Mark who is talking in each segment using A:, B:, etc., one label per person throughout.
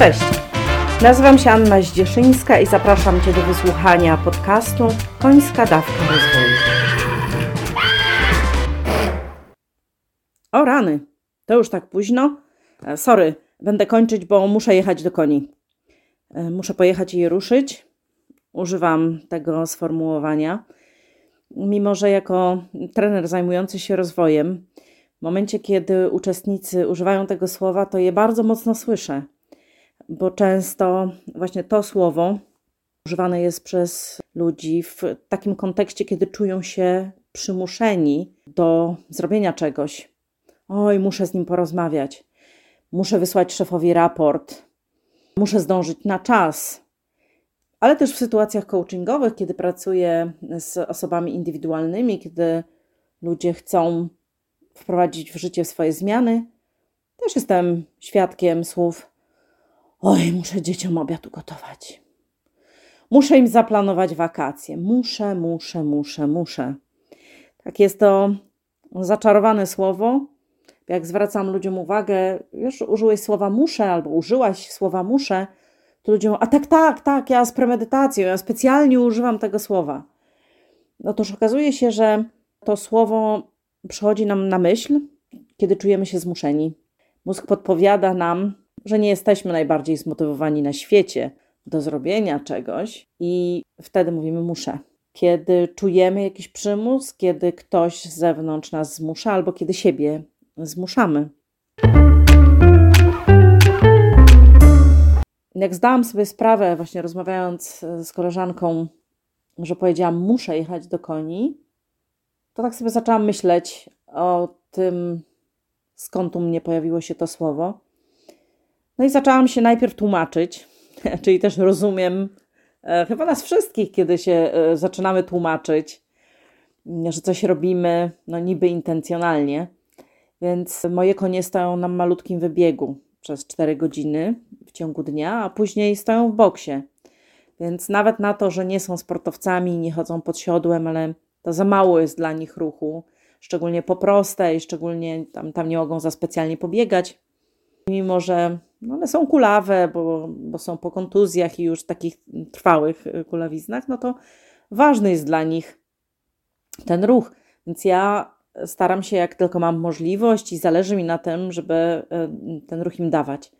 A: Cześć! Nazywam się Anna Zdzieszyńska i zapraszam Cię do wysłuchania podcastu Końska Dawka Rozwoju. O rany, to już tak późno. E, Sorry, będę kończyć, bo muszę jechać do koni. E, Muszę pojechać i je ruszyć. Używam tego sformułowania. Mimo, że jako trener zajmujący się rozwojem, w momencie, kiedy uczestnicy używają tego słowa, to je bardzo mocno słyszę, bo często właśnie to słowo używane jest przez ludzi w takim kontekście, kiedy czują się przymuszeni do zrobienia czegoś. Oj, muszę z nim porozmawiać, muszę wysłać szefowi raport, muszę zdążyć na czas. Ale też w sytuacjach coachingowych, kiedy pracuję z osobami indywidualnymi, kiedy ludzie chcą wprowadzić w życie swoje zmiany, też jestem świadkiem słów: Oj, muszę dzieciom obiad ugotować. Muszę im zaplanować wakacje. Muszę, muszę, muszę, muszę. Tak jest to zaczarowane słowo. Jak zwracam ludziom uwagę, już użyłeś słowa muszę albo użyłaś słowa muszę, to ludzie mówią, a tak, tak, tak, ja z premedytacją, ja specjalnie używam tego słowa. No toż okazuje się, że to słowo przychodzi nam na myśl, kiedy czujemy się zmuszeni. Mózg podpowiada nam, że nie jesteśmy najbardziej zmotywowani na świecie do zrobienia czegoś i wtedy mówimy muszę. Kiedy czujemy jakiś przymus, kiedy ktoś z zewnątrz nas zmusza, albo kiedy siebie zmuszamy. Jak zdałam sobie sprawę, właśnie rozmawiając e, z koleżanką, że powiedziałam, muszę jechać do koni, to tak sobie zaczęłam myśleć o tym, skąd u mnie pojawiło się to słowo. No i zaczęłam się najpierw tłumaczyć, czyli też rozumiem e, chyba nas wszystkich, kiedy się e, zaczynamy tłumaczyć, że coś robimy, no niby intencjonalnie. Więc moje konie stoją na malutkim wybiegu przez 4 godziny w ciągu dnia, a później stoją w boksie. Więc nawet na to, że nie są sportowcami, nie chodzą pod siodłem, ale to za mało jest dla nich ruchu, szczególnie po prostej, szczególnie tam, tam nie mogą za specjalnie pobiegać. Mimo, że one są kulawe, bo, bo są po kontuzjach i już takich trwałych kulawiznach, no to ważny jest dla nich ten ruch. Więc ja staram się, jak tylko mam możliwość i zależy mi na tym, żeby e, ten ruch im dawać.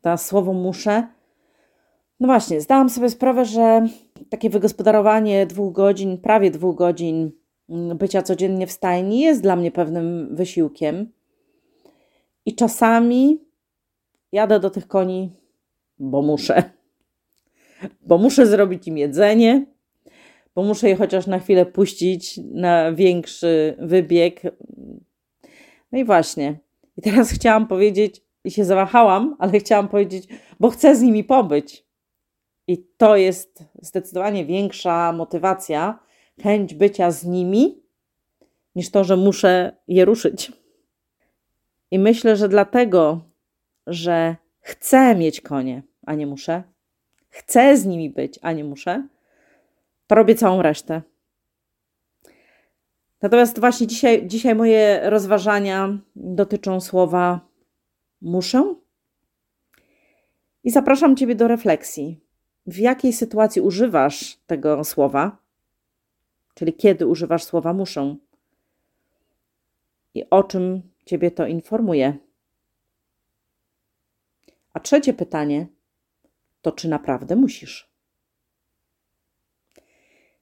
A: To słowo muszę. No właśnie, zdałam sobie sprawę, że takie wygospodarowanie dwóch godzin, prawie dwóch godzin bycia codziennie w stajni jest dla mnie pewnym wysiłkiem. I czasami jadę do tych koni, bo muszę. Bo muszę zrobić im jedzenie, bo muszę je chociaż na chwilę puścić na większy wybieg. No i właśnie. I teraz chciałam powiedzieć, i się zawahałam, ale chciałam powiedzieć, bo chcę z nimi pobyć. I to jest zdecydowanie większa motywacja, chęć bycia z nimi, niż to, że muszę je ruszyć. I myślę, że dlatego, że chcę mieć konie, a nie muszę, chcę z nimi być, a nie muszę, to robię całą resztę. Natomiast właśnie dzisiaj, dzisiaj moje rozważania dotyczą słowa muszę. I zapraszam Ciebie do refleksji. W jakiej sytuacji używasz tego słowa? Czyli kiedy używasz słowa muszę? I o czym Ciebie to informuje? A trzecie pytanie to, czy naprawdę musisz?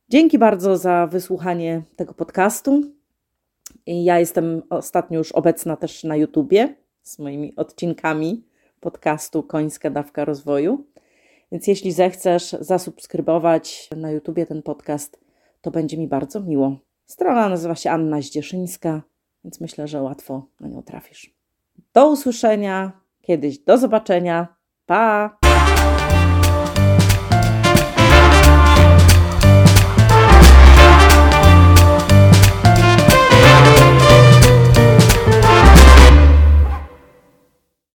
A: Dzięki bardzo za wysłuchanie tego podcastu. Ja jestem ostatnio już obecna też na YouTubie z moimi odcinkami podcastu Końska Dawka Rozwoju. Więc jeśli zechcesz zasubskrybować na YouTubie ten podcast, to będzie mi bardzo miło. Strona nazywa się Anna Zdzieszyńska, więc myślę, że łatwo na nią trafisz. Do usłyszenia kiedyś, do zobaczenia. Pa!